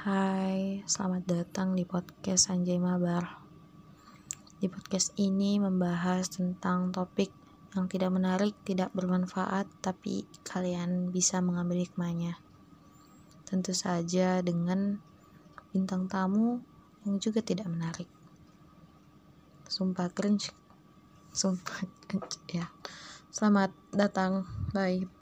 Hai, selamat datang di podcast Anjay Mabar. Di podcast ini membahas tentang topik yang tidak menarik, tidak bermanfaat, tapi kalian bisa mengambil hikmahnya. Tentu saja dengan bintang tamu yang juga tidak menarik. Sumpah cringe. Sumpah cringe ya. Selamat datang. Bye.